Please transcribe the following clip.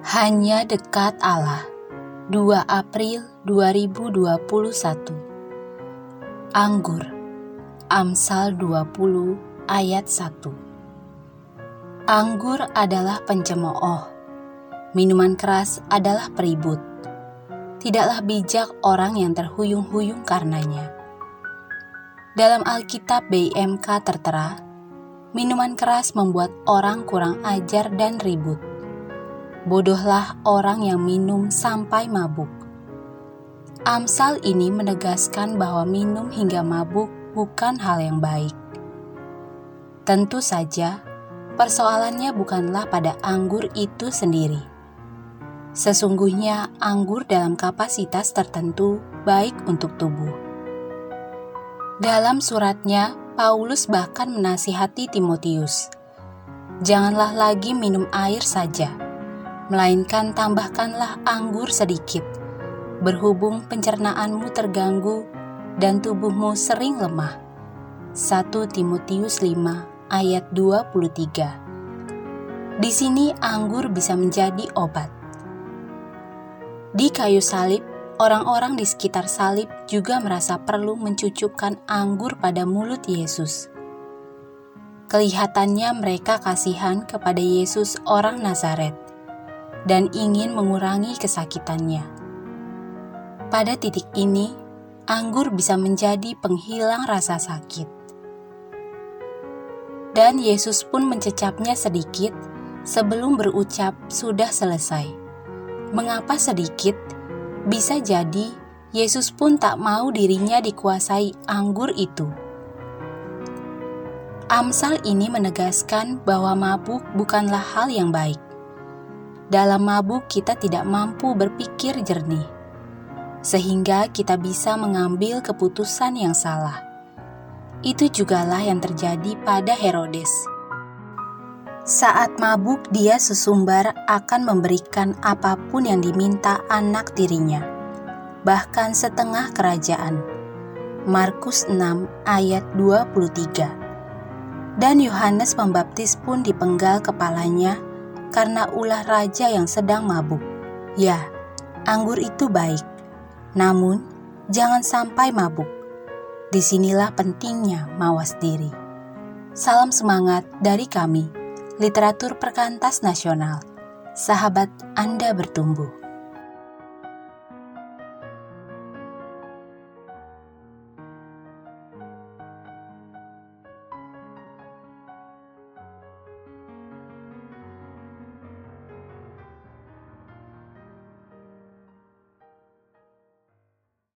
Hanya dekat Allah. 2 April 2021. Anggur. Amsal 20 ayat 1. Anggur adalah pencemooh. Minuman keras adalah peribut. Tidaklah bijak orang yang terhuyung-huyung karenanya. Dalam Alkitab BIMK tertera, minuman keras membuat orang kurang ajar dan ribut bodohlah orang yang minum sampai mabuk. Amsal ini menegaskan bahwa minum hingga mabuk bukan hal yang baik. Tentu saja, persoalannya bukanlah pada anggur itu sendiri. Sesungguhnya, anggur dalam kapasitas tertentu baik untuk tubuh. Dalam suratnya, Paulus bahkan menasihati Timotius, "Janganlah lagi minum air saja." Melainkan tambahkanlah anggur sedikit, berhubung pencernaanmu terganggu dan tubuhmu sering lemah. 1 Timotius 5 ayat 23 Di sini anggur bisa menjadi obat. Di kayu salib, orang-orang di sekitar salib juga merasa perlu mencucukkan anggur pada mulut Yesus. Kelihatannya mereka kasihan kepada Yesus orang Nazaret dan ingin mengurangi kesakitannya. Pada titik ini, anggur bisa menjadi penghilang rasa sakit. Dan Yesus pun mencecapnya sedikit sebelum berucap sudah selesai. Mengapa sedikit? Bisa jadi Yesus pun tak mau dirinya dikuasai anggur itu. Amsal ini menegaskan bahwa mabuk bukanlah hal yang baik dalam mabuk kita tidak mampu berpikir jernih, sehingga kita bisa mengambil keputusan yang salah. Itu jugalah yang terjadi pada Herodes. Saat mabuk, dia sesumbar akan memberikan apa pun yang diminta anak tirinya, bahkan setengah kerajaan. Markus 6 ayat 23 Dan Yohanes Pembaptis pun dipenggal kepalanya karena ulah raja yang sedang mabuk. Ya, anggur itu baik, namun jangan sampai mabuk. Di sinilah pentingnya mawas diri. Salam semangat dari kami, Literatur Perkantas Nasional. Sahabat Anda bertumbuh.